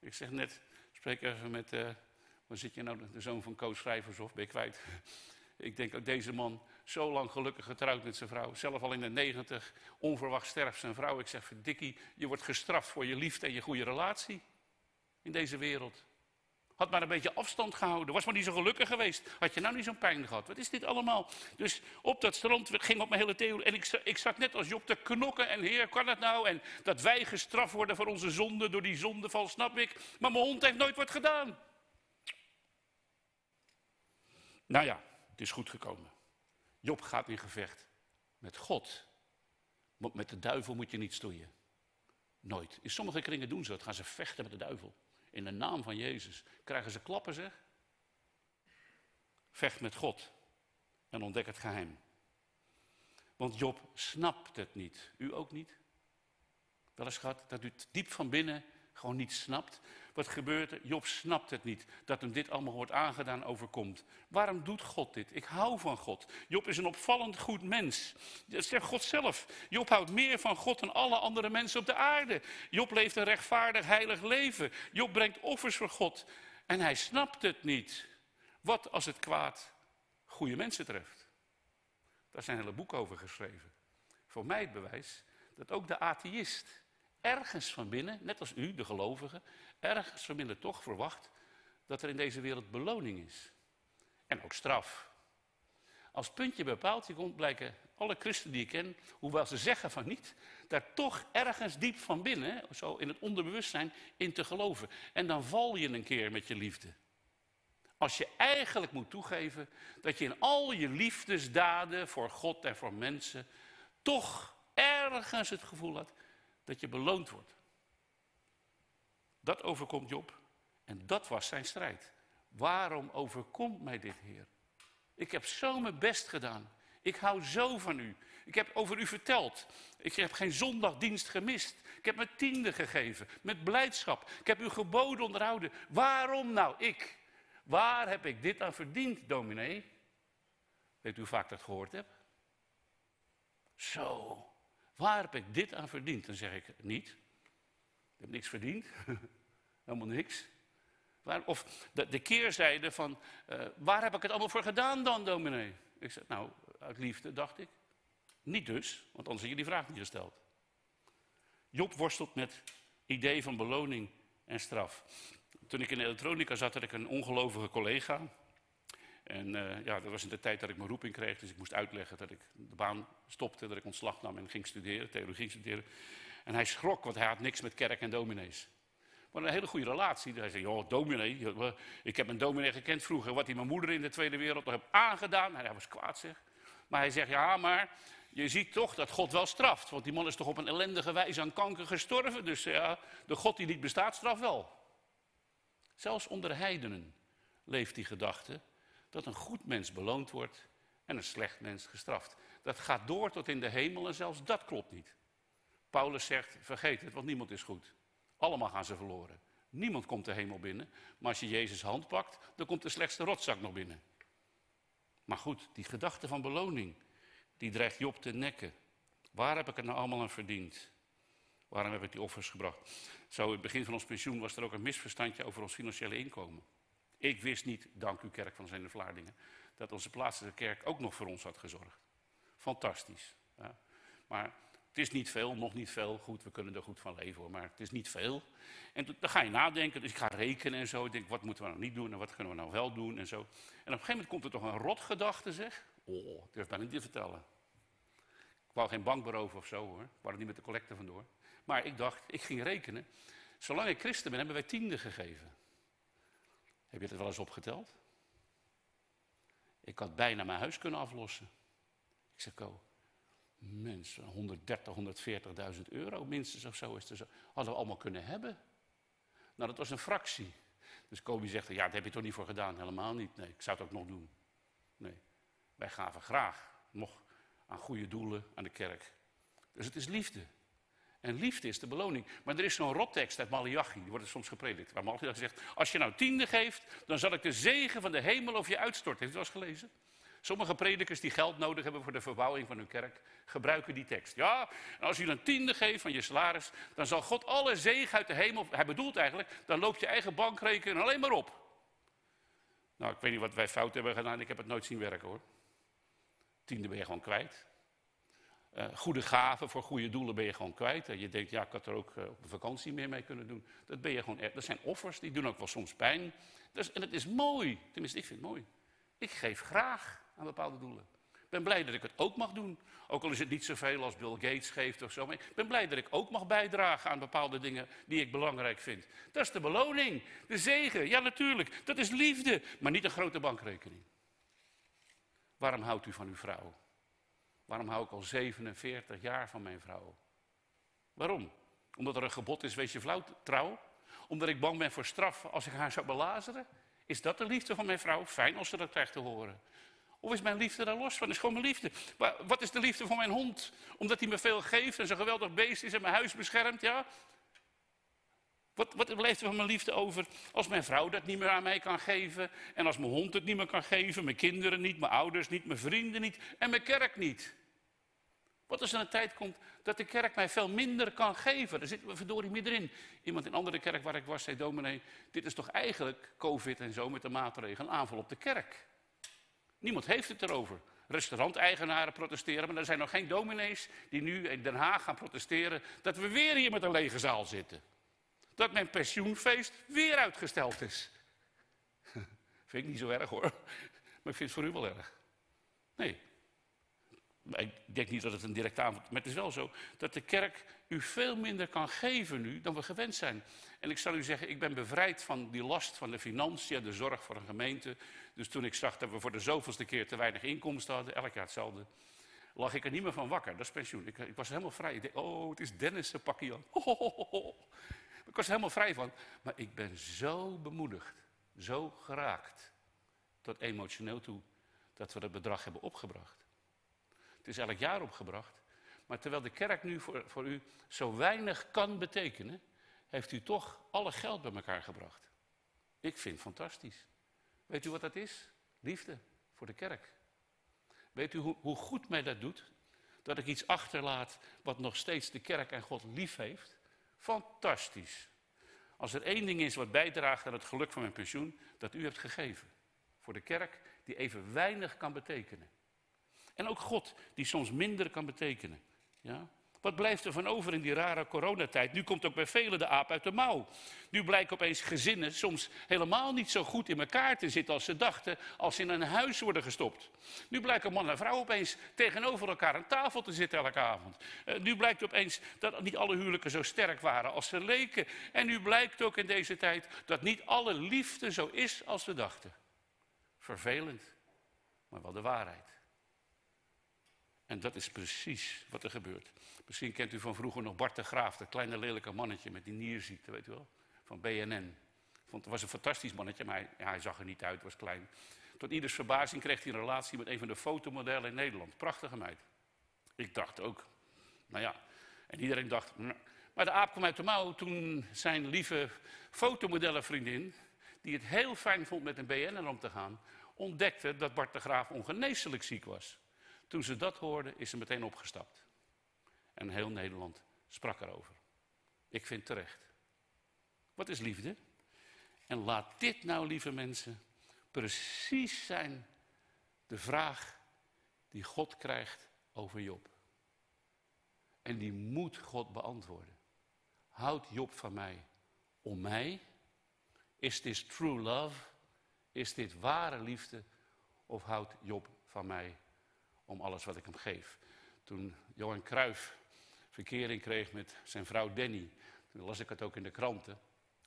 Speaker 1: Ik zeg net, spreek even met, uh, waar zit je nou, de zoon van Koos Schrijvers of ben je kwijt? Ik denk ook deze man, zo lang gelukkig getrouwd met zijn vrouw. Zelf al in de negentig, onverwacht sterft zijn vrouw. Ik zeg, verdikkie, je wordt gestraft voor je liefde en je goede relatie. In deze wereld. Had maar een beetje afstand gehouden. Was maar niet zo gelukkig geweest. Had je nou niet zo'n pijn gehad. Wat is dit allemaal? Dus op dat strand ging op mijn hele theorie. En ik, ik zat net als Job te knokken. En heer, kan het nou? En dat wij gestraft worden voor onze zonde. Door die zondeval, snap ik. Maar mijn hond heeft nooit wat gedaan. Nou ja, het is goed gekomen. Job gaat in gevecht met God. Met de duivel moet je niet stoeien. Nooit. In sommige kringen doen ze dat. Gaan ze vechten met de duivel. In de naam van Jezus. Krijgen ze klappen, zeg? Vecht met God. En ontdek het geheim. Want Job snapt het niet. U ook niet? Wel eens gehad dat u diep van binnen gewoon niet snapt. Wat gebeurt er? Job snapt het niet. Dat hem dit allemaal wordt aangedaan overkomt. Waarom doet God dit? Ik hou van God. Job is een opvallend goed mens. Dat zegt God zelf. Job houdt meer van God dan alle andere mensen op de aarde. Job leeft een rechtvaardig, heilig leven. Job brengt offers voor God. En hij snapt het niet. Wat als het kwaad goede mensen treft? Daar zijn hele boeken over geschreven. Voor mij het bewijs dat ook de atheïst ergens van binnen, net als u, de gelovigen, ergens van binnen toch verwacht dat er in deze wereld beloning is. En ook straf. Als puntje bij paaltje komt, blijken alle christenen die ik ken, hoewel ze zeggen van niet, daar toch ergens diep van binnen, zo in het onderbewustzijn, in te geloven. En dan val je een keer met je liefde. Als je eigenlijk moet toegeven dat je in al je liefdesdaden voor God en voor mensen toch ergens het gevoel had dat je beloond wordt. Dat overkomt Job. En dat was zijn strijd. Waarom overkomt mij dit, Heer? Ik heb zo mijn best gedaan. Ik hou zo van u. Ik heb over u verteld. Ik heb geen zondagdienst gemist. Ik heb mijn tiende gegeven. Met blijdschap. Ik heb uw geboden onderhouden. Waarom nou ik? Waar heb ik dit aan verdiend, dominee? Weet u hoe vaak dat gehoord heb? Zo. Waar heb ik dit aan verdiend? Dan zeg ik niet. Ik heb niks verdiend. Helemaal niks. Waar, of de, de keerzijde van, uh, waar heb ik het allemaal voor gedaan dan, dominee? Ik zeg, nou, uit liefde, dacht ik. Niet dus, want anders had je die vraag niet gesteld. Job worstelt met idee van beloning en straf. Toen ik in elektronica zat, had ik een ongelovige collega. En uh, ja, dat was in de tijd dat ik mijn roeping kreeg, dus ik moest uitleggen dat ik de baan stopte, dat ik ontslag nam en ging studeren, theologie studeren. En hij schrok, want hij had niks met kerk en dominees. Maar een hele goede relatie. Hij zei, joh, dominee, ik heb een dominee gekend vroeger, wat hij mijn moeder in de Tweede Wereld nog heeft aangedaan. Hij was kwaad zeg. Maar hij zegt, ja, maar je ziet toch dat God wel straft. Want die man is toch op een ellendige wijze aan kanker gestorven. Dus ja, de God die niet bestaat, straft wel. Zelfs onder heidenen leeft die gedachte dat een goed mens beloond wordt en een slecht mens gestraft. Dat gaat door tot in de hemel en zelfs dat klopt niet. Paulus zegt, vergeet het, want niemand is goed. Allemaal gaan ze verloren. Niemand komt de hemel binnen. Maar als je Jezus hand pakt, dan komt de slechtste rotzak nog binnen. Maar goed, die gedachte van beloning, die dreigt Job te nekken. Waar heb ik het nou allemaal aan verdiend? Waarom heb ik die offers gebracht? Zo, in het begin van ons pensioen was er ook een misverstandje over ons financiële inkomen. Ik wist niet, dank u kerk van zijn Vlaardingen, dat onze plaatselijke kerk ook nog voor ons had gezorgd. Fantastisch. Ja. Maar het is niet veel, nog niet veel. Goed, we kunnen er goed van leven hoor, maar het is niet veel. En dan ga je nadenken, dus ik ga rekenen en zo. Ik denk, wat moeten we nou niet doen en wat kunnen we nou wel doen en zo. En op een gegeven moment komt er toch een rotgedachte, zeg. Oh, durf bijna niet te vertellen. Ik wou geen bank of zo hoor. Ik wou niet met de collecte vandoor. Maar ik dacht, ik ging rekenen. Zolang ik christen ben, hebben wij tiende gegeven. Heb je het wel eens opgeteld? Ik had bijna mijn huis kunnen aflossen. Ik zeg, oh, mensen, 130, 140.000 euro minstens of zo is er zo. Hadden we allemaal kunnen hebben. Nou, dat was een fractie. Dus Kobi zegt, ja, dat heb je toch niet voor gedaan? Helemaal niet. Nee, ik zou het ook nog doen. Nee, wij gaven graag nog aan goede doelen aan de kerk. Dus het is liefde. En liefde is de beloning. Maar er is zo'n rottekst uit Malachi, die wordt soms gepredikt. Waar Malachi zegt, als je nou tiende geeft, dan zal ik de zegen van de hemel over je uitstorten. Heeft u dat eens gelezen? Sommige predikers die geld nodig hebben voor de verbouwing van hun kerk, gebruiken die tekst. Ja, en als je een tiende geeft van je salaris, dan zal God alle zegen uit de hemel. Hij bedoelt eigenlijk, dan loopt je eigen bankrekening alleen maar op. Nou, ik weet niet wat wij fout hebben gedaan, ik heb het nooit zien werken hoor. Tiende ben je gewoon kwijt. Uh, goede gaven voor goede doelen ben je gewoon kwijt. En je denkt, ja, ik had er ook uh, op de vakantie meer mee kunnen doen. Dat ben je gewoon. Dat zijn offers, die doen ook wel soms pijn. Dus, en het is mooi. Tenminste, ik vind het mooi. Ik geef graag aan bepaalde doelen. Ik ben blij dat ik het ook mag doen. Ook al is het niet zoveel als Bill Gates geeft of zo. Ik ben blij dat ik ook mag bijdragen aan bepaalde dingen die ik belangrijk vind. Dat is de beloning, de zegen. Ja, natuurlijk. Dat is liefde, maar niet een grote bankrekening. Waarom houdt u van uw vrouw? Waarom hou ik al 47 jaar van mijn vrouw? Waarom? Omdat er een gebod is, wees je vrouw trouw? Omdat ik bang ben voor straf als ik haar zou belazeren? Is dat de liefde van mijn vrouw? Fijn als ze dat krijgt te horen. Of is mijn liefde daar los van? is gewoon mijn liefde. Maar wat is de liefde van mijn hond? Omdat hij me veel geeft en zo'n geweldig beest is en mijn huis beschermt, ja? Wat, wat blijft er van mijn liefde over als mijn vrouw dat niet meer aan mij kan geven? En als mijn hond het niet meer kan geven, mijn kinderen niet, mijn ouders niet, mijn vrienden niet en mijn kerk niet? Wat als er een tijd komt dat de kerk mij veel minder kan geven? Daar zitten we verdorie middenin. Iemand in een andere kerk waar ik was zei, dominee, dit is toch eigenlijk covid en zo met de maatregelen een aanval op de kerk? Niemand heeft het erover. Restauranteigenaren protesteren, maar er zijn nog geen dominees die nu in Den Haag gaan protesteren dat we weer hier met een lege zaal zitten. Dat mijn pensioenfeest weer uitgesteld is. vind ik niet zo erg hoor, maar ik vind het voor u wel erg. Nee, ik denk niet dat het een direct aanval is, maar het is wel zo dat de kerk u veel minder kan geven nu dan we gewend zijn. En ik zal u zeggen, ik ben bevrijd van die last van de financiën, de zorg voor een gemeente. Dus toen ik zag dat we voor de zoveelste keer te weinig inkomsten hadden, elk jaar hetzelfde, lag ik er niet meer van wakker. Dat is pensioen. Ik, ik was helemaal vrij. Ik dacht, oh, het is Dennis, zijn pakje. Ik was er helemaal vrij van. Maar ik ben zo bemoedigd, zo geraakt, tot emotioneel toe, dat we dat bedrag hebben opgebracht. Het is elk jaar opgebracht. Maar terwijl de kerk nu voor, voor u zo weinig kan betekenen, heeft u toch alle geld bij elkaar gebracht. Ik vind het fantastisch. Weet u wat dat is? Liefde voor de kerk. Weet u hoe, hoe goed mij dat doet? Dat ik iets achterlaat wat nog steeds de kerk en God lief heeft? Fantastisch. Als er één ding is wat bijdraagt aan het geluk van mijn pensioen, dat u hebt gegeven. Voor de kerk die even weinig kan betekenen. En ook God die soms minder kan betekenen. Ja? Wat blijft er van over in die rare coronatijd? Nu komt ook bij velen de aap uit de mouw. Nu blijken opeens gezinnen soms helemaal niet zo goed in elkaar te zitten als ze dachten als ze in een huis worden gestopt. Nu blijken man en vrouw opeens tegenover elkaar aan tafel te zitten elke avond. Uh, nu blijkt opeens dat niet alle huwelijken zo sterk waren als ze leken. En nu blijkt ook in deze tijd dat niet alle liefde zo is als we dachten. Vervelend, maar wel de waarheid. En dat is precies wat er gebeurt. Misschien kent u van vroeger nog Bart de Graaf, dat kleine lelijke mannetje met die nierziekte, weet u wel? Van BNN. Vond, het was een fantastisch mannetje, maar hij, ja, hij zag er niet uit, was klein. Tot ieders verbazing kreeg hij een relatie met een van de fotomodellen in Nederland. Prachtige meid. Ik dacht ook, nou ja. En iedereen dacht, nou. maar de aap kwam uit de mouw toen zijn lieve fotomodellenvriendin, die het heel fijn vond met een BNN om te gaan, ontdekte dat Bart de Graaf ongeneeslijk ziek was. Toen ze dat hoorde, is ze meteen opgestapt. En heel Nederland sprak erover. Ik vind terecht. Wat is liefde? En laat dit nou, lieve mensen, precies zijn de vraag die God krijgt over Job. En die moet God beantwoorden. Houdt Job van mij om mij? Is dit true love? Is dit ware liefde? Of houdt Job van mij om alles wat ik hem geef? Toen Johan Cruijff verkering kreeg met zijn vrouw Danny, toen las ik het ook in de kranten.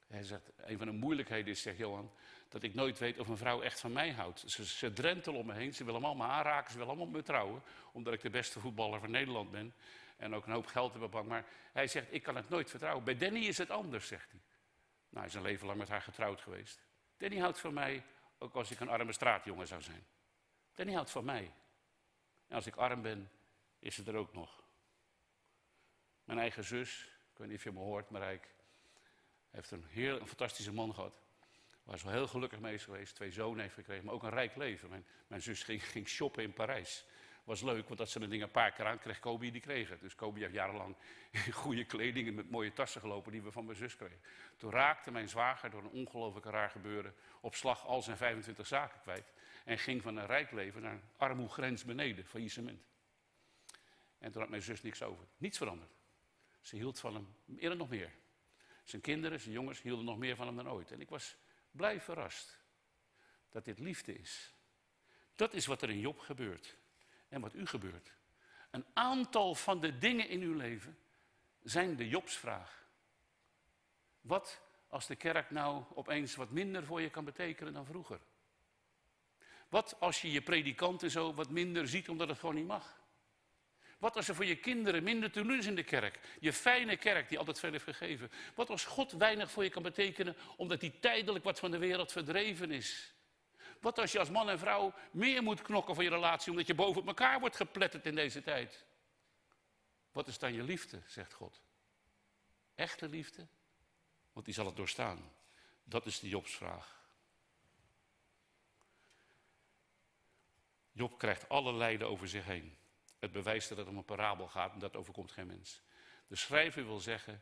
Speaker 1: Hij zegt, een van de moeilijkheden is, zegt Johan, dat ik nooit weet of een vrouw echt van mij houdt. Ze, ze drentelen om me heen, ze willen me allemaal aanraken, ze willen allemaal me trouwen, omdat ik de beste voetballer van Nederland ben en ook een hoop geld heb op. Maar hij zegt, ik kan het nooit vertrouwen. Bij Danny is het anders, zegt hij. Nou, hij is een leven lang met haar getrouwd geweest. Danny houdt van mij, ook als ik een arme straatjongen zou zijn. Danny houdt van mij. En als ik arm ben, is het er ook nog. Mijn eigen zus, ik weet niet of je me hoort, maar hij heeft een heel een fantastische man gehad. Waar ze heel gelukkig mee is geweest. Twee zonen heeft gekregen, maar ook een rijk leven. Mijn, zus ging, ging shoppen in Parijs was leuk, want dat ze de dingen een paar keer aan kreeg, Kobe die kreeg. Dus Kobe heeft jarenlang in goede kleding en met mooie tassen gelopen die we van mijn zus kregen. Toen raakte mijn zwager door een ongelooflijk raar gebeuren op slag al zijn 25 zaken kwijt. En ging van een rijk leven naar een armoegrens beneden, faillissement. En toen had mijn zus niks over. Niets veranderd. Ze hield van hem eerder nog meer. Zijn kinderen, zijn jongens hielden nog meer van hem dan ooit. En ik was blij verrast dat dit liefde is. Dat is wat er in Job gebeurt en wat u gebeurt. Een aantal van de dingen in uw leven zijn de Jobsvraag. Wat als de kerk nou opeens wat minder voor je kan betekenen dan vroeger? Wat als je je predikant en zo wat minder ziet omdat het gewoon niet mag? Wat als er voor je kinderen minder te in de kerk? Je fijne kerk die altijd veel heeft gegeven. Wat als God weinig voor je kan betekenen omdat hij tijdelijk wat van de wereld verdreven is? Wat als je als man en vrouw meer moet knokken voor je relatie, omdat je boven op elkaar wordt gepletterd in deze tijd? Wat is dan je liefde, zegt God? Echte liefde? Want die zal het doorstaan. Dat is de Jobsvraag. Job krijgt alle lijden over zich heen. Het bewijst dat het om een parabel gaat en dat overkomt geen mens. De schrijver wil zeggen,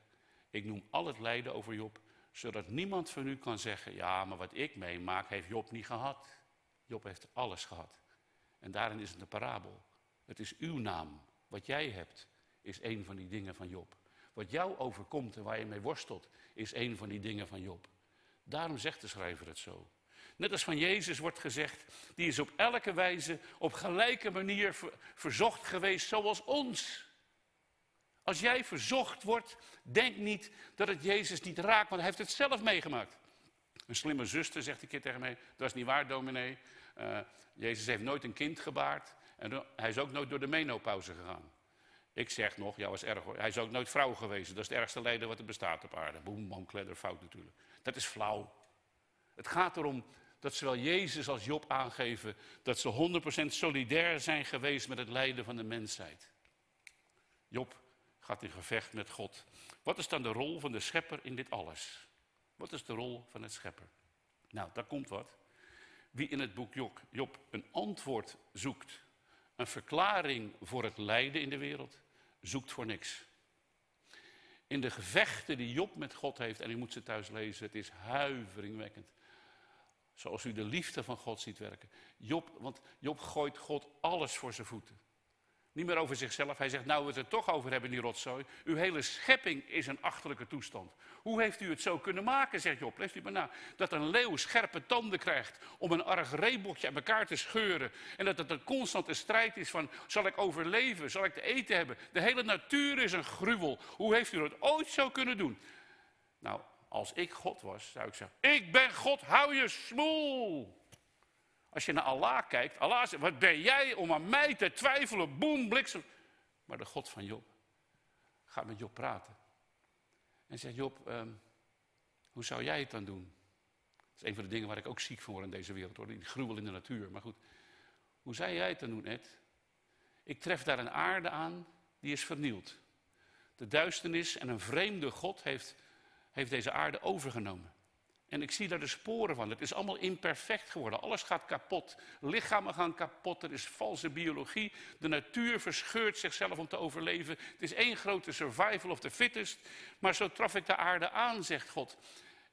Speaker 1: ik noem al het lijden over Job, zodat niemand van u kan zeggen, ja, maar wat ik meemaak heeft Job niet gehad. Job heeft alles gehad. En daarin is het een parabel. Het is uw naam. Wat jij hebt, is een van die dingen van Job. Wat jou overkomt en waar je mee worstelt, is een van die dingen van Job. Daarom zegt de schrijver het zo. Net als van Jezus wordt gezegd, die is op elke wijze, op gelijke manier verzocht geweest zoals ons. Als jij verzocht wordt, denk niet dat het Jezus niet raakt, want hij heeft het zelf meegemaakt. Een slimme zuster zegt een keer tegen mij, dat is niet waar dominee. Uh, Jezus heeft nooit een kind gebaard en hij is ook nooit door de menopauze gegaan. Ik zeg nog, ja was erg hij is ook nooit vrouw geweest. Dat is het ergste lijden wat er bestaat op aarde. Boem, bam, kledder, fout natuurlijk. Dat is flauw. Het gaat erom dat zowel Jezus als Job aangeven dat ze 100% solidair zijn geweest met het lijden van de mensheid. Job gaat in gevecht met God. Wat is dan de rol van de schepper in dit alles? Wat is de rol van het schepper? Nou, daar komt wat. Wie in het boek Job een antwoord zoekt, een verklaring voor het lijden in de wereld, zoekt voor niks. In de gevechten die Job met God heeft, en u moet ze thuis lezen, het is huiveringwekkend. Zoals u de liefde van God ziet werken. Job, want Job gooit God alles voor zijn voeten. Niet meer over zichzelf. Hij zegt, nou we het er toch over hebben, die rotzooi. Uw hele schepping is een achterlijke toestand. Hoe heeft u het zo kunnen maken, zegt Job. Leest u maar na. Dat een leeuw scherpe tanden krijgt om een arg reebokje aan elkaar te scheuren. En dat het een constante strijd is van, zal ik overleven? Zal ik te eten hebben? De hele natuur is een gruwel. Hoe heeft u dat ooit zo kunnen doen? Nou, als ik God was, zou ik zeggen, ik ben God, hou je smoel. Als je naar Allah kijkt, Allah zegt, wat ben jij om aan mij te twijfelen? Boem, bliksem. Maar de God van Job gaat met Job praten. En zegt, Job, ehm, hoe zou jij het dan doen? Dat is een van de dingen waar ik ook ziek van word in deze wereld, hoor. Die gruwel in de natuur. Maar goed, hoe zou jij het dan doen, Ed? Ik tref daar een aarde aan, die is vernield. De duisternis en een vreemde God heeft, heeft deze aarde overgenomen. En ik zie daar de sporen van. Het is allemaal imperfect geworden. Alles gaat kapot. Lichamen gaan kapot. Er is valse biologie. De natuur verscheurt zichzelf om te overleven. Het is één grote survival of the fittest. Maar zo traf ik de aarde aan, zegt God.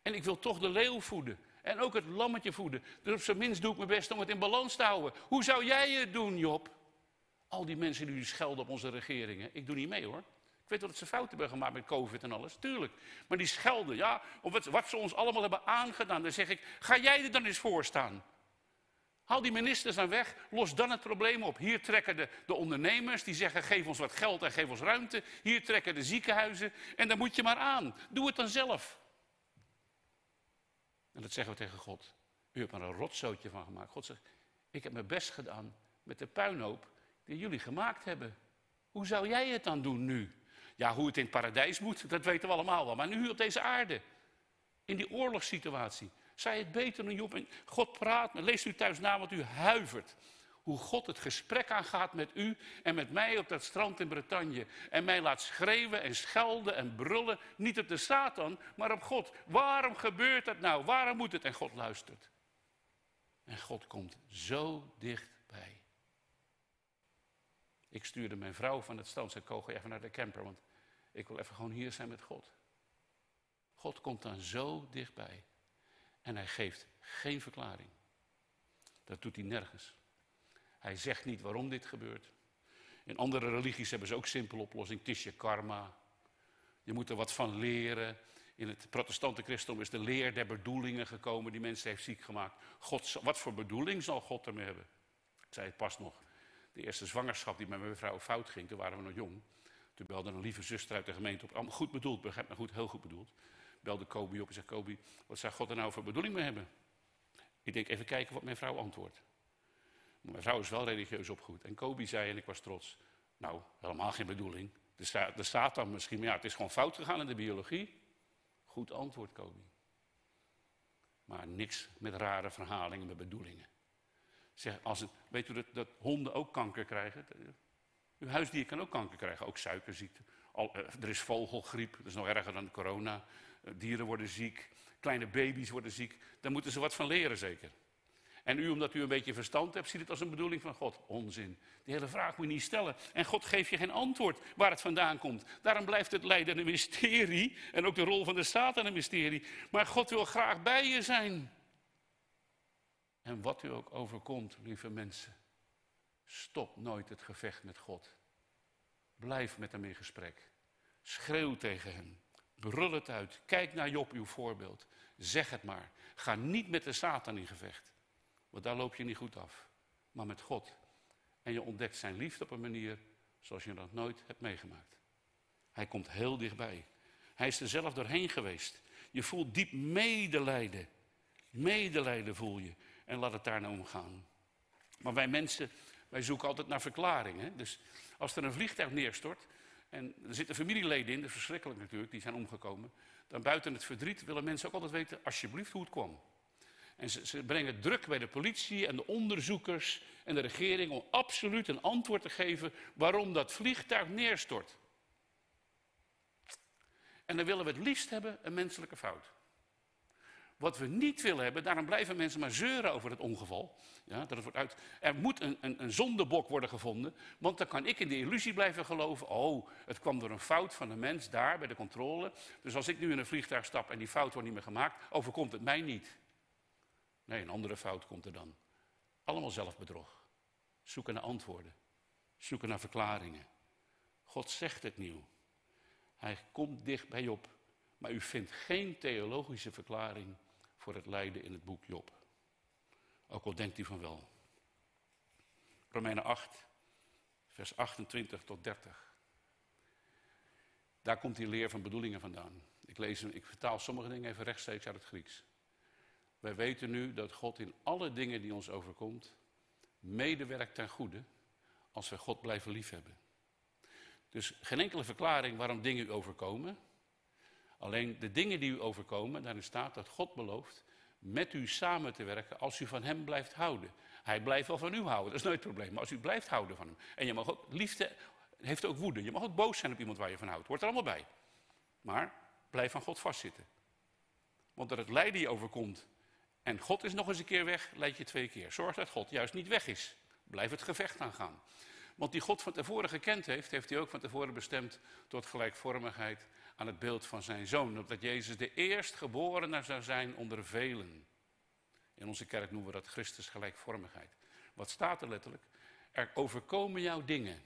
Speaker 1: En ik wil toch de leeuw voeden. En ook het lammetje voeden. Dus op zijn minst doe ik mijn best om het in balans te houden. Hoe zou jij het doen, Job? Al die mensen die schelden op onze regeringen. Ik doe niet mee hoor. Weet wel dat ze fouten hebben gemaakt met COVID en alles, tuurlijk. Maar die schelden, ja, of wat, wat ze ons allemaal hebben aangedaan. Dan zeg ik, ga jij er dan eens voor staan? Haal die ministers dan weg, los dan het probleem op. Hier trekken de, de, ondernemers, die zeggen geef ons wat geld en geef ons ruimte. Hier trekken de ziekenhuizen en dan moet je maar aan. Doe het dan zelf. En dat zeggen we tegen God. U hebt er een rotzootje van gemaakt. God zegt, ik heb mijn best gedaan met de puinhoop die jullie gemaakt hebben. Hoe zou jij het dan doen nu? Ja, hoe het in het paradijs moet, dat weten we allemaal wel. Maar nu op deze aarde, in die oorlogssituatie, zij het beter dan Job. En God praat, leest u thuis na, want u huivert. Hoe God het gesprek aangaat met u en met mij op dat strand in Bretagne. En mij laat schreeuwen en schelden en brullen. Niet op de Satan, maar op God. Waarom gebeurt dat nou? Waarom moet het? En God luistert. En God komt zo dichtbij. Ik stuurde mijn vrouw van het strand. Kogo even naar de camper, want ik wil even gewoon hier zijn met God. God komt dan zo dichtbij. En hij geeft geen verklaring. Dat doet hij nergens. Hij zegt niet waarom dit gebeurt. In andere religies hebben ze ook simpele oplossing. Het is je karma. Je moet er wat van leren. In het protestante christendom is de leer der bedoelingen gekomen die mensen heeft ziek gemaakt. God, wat voor bedoeling zal God ermee hebben? Ik zei het pas nog. De eerste zwangerschap die met mijn vrouw fout ging, toen waren we nog jong. Toen belde een lieve zuster uit de gemeente op. Goed bedoeld, begrijp me goed, heel goed bedoeld belde Kobi op en zei: Kobi, wat zou God er nou voor bedoeling mee hebben? Ik denk even kijken wat mijn vrouw antwoordt. mijn vrouw is wel religieus opgevoed. En Kobi zei, en ik was trots: Nou, helemaal geen bedoeling. Er staat dan misschien, maar ja, het is gewoon fout gegaan in de biologie. Goed antwoord, Kobi. Maar niks met rare verhalingen, met bedoelingen. Zeg, als het, weet u dat, dat honden ook kanker krijgen? Uw huisdier kan ook kanker krijgen, ook suikerziekte. Al, eh, er is vogelgriep, dat is nog erger dan corona. Eh, dieren worden ziek, kleine baby's worden ziek. Daar moeten ze wat van leren zeker. En u, omdat u een beetje verstand hebt, ziet het als een bedoeling van God. Onzin. Die hele vraag moet je niet stellen. En God geeft je geen antwoord waar het vandaan komt. Daarom blijft het lijden een mysterie. En ook de rol van de Satan een mysterie. Maar God wil graag bij je zijn. En wat u ook overkomt, lieve mensen. Stop nooit het gevecht met God. Blijf met hem in gesprek. Schreeuw tegen hem. Brul het uit. Kijk naar Job, uw voorbeeld. Zeg het maar. Ga niet met de Satan in gevecht. Want daar loop je niet goed af. Maar met God. En je ontdekt zijn liefde op een manier zoals je dat nooit hebt meegemaakt. Hij komt heel dichtbij. Hij is er zelf doorheen geweest. Je voelt diep medelijden. Medelijden voel je. En laat het daar nou omgaan. Maar wij mensen, wij zoeken altijd naar verklaringen. Dus als er een vliegtuig neerstort, en er zitten familieleden in, dat is verschrikkelijk natuurlijk, die zijn omgekomen. Dan buiten het verdriet willen mensen ook altijd weten, alsjeblieft, hoe het kwam. En ze, ze, brengen druk bij de politie en de onderzoekers en de regering om absoluut een antwoord te geven waarom dat vliegtuig neerstort. En dan willen we het liefst hebben een menselijke fout. Wat we niet willen hebben, daarom blijven mensen maar zeuren over het ongeval. Ja, dat wordt uit, er moet een, een, een zondebok worden gevonden, want dan kan ik in de illusie blijven geloven. Oh, het kwam door een fout van een mens daar bij de controle. Dus als ik nu in een vliegtuig stap en die fout wordt niet meer gemaakt, overkomt het mij niet. Nee, een andere fout komt er dan. Allemaal zelfbedrog. Zoeken naar antwoorden. Zoeken naar verklaringen. God zegt het nieuw. Hij komt dicht bij op. Maar u vindt geen theologische verklaring voor het lijden in het boek Job. Ook al denkt u van wel. Romeinen 8, vers 28 tot 30. Daar komt die leer van bedoelingen vandaan. Ik, lees, ik vertaal sommige dingen even rechtstreeks uit het Grieks. Wij weten nu dat God in alle dingen die ons overkomt, medewerkt ten goede, als we God blijven liefhebben. Dus geen enkele verklaring waarom dingen u overkomen. Alleen de dingen die u overkomen, daarin staat dat God belooft met u samen te werken als u van hem blijft houden. Hij blijft wel van u houden, dat is nooit het probleem. Maar als u blijft houden van hem. En je mag ook, liefde heeft ook woede. Je mag ook boos zijn op iemand waar je van houdt. Hoort er allemaal bij. Maar blijf van God vastzitten. Want dat het lijden je overkomt en God is nog eens een keer weg, leid je twee keer. Zorg dat God juist niet weg is. Blijf het gevecht aangaan. Want die God van tevoren gekend heeft, heeft hij ook van tevoren bestemd tot gelijkvormigheid aan het beeld van zijn zoon. Opdat Jezus de eerstgeborene zou zijn onder velen. In onze kerk noemen we dat Christus gelijkvormigheid. Wat staat er letterlijk? Er overkomen jou dingen.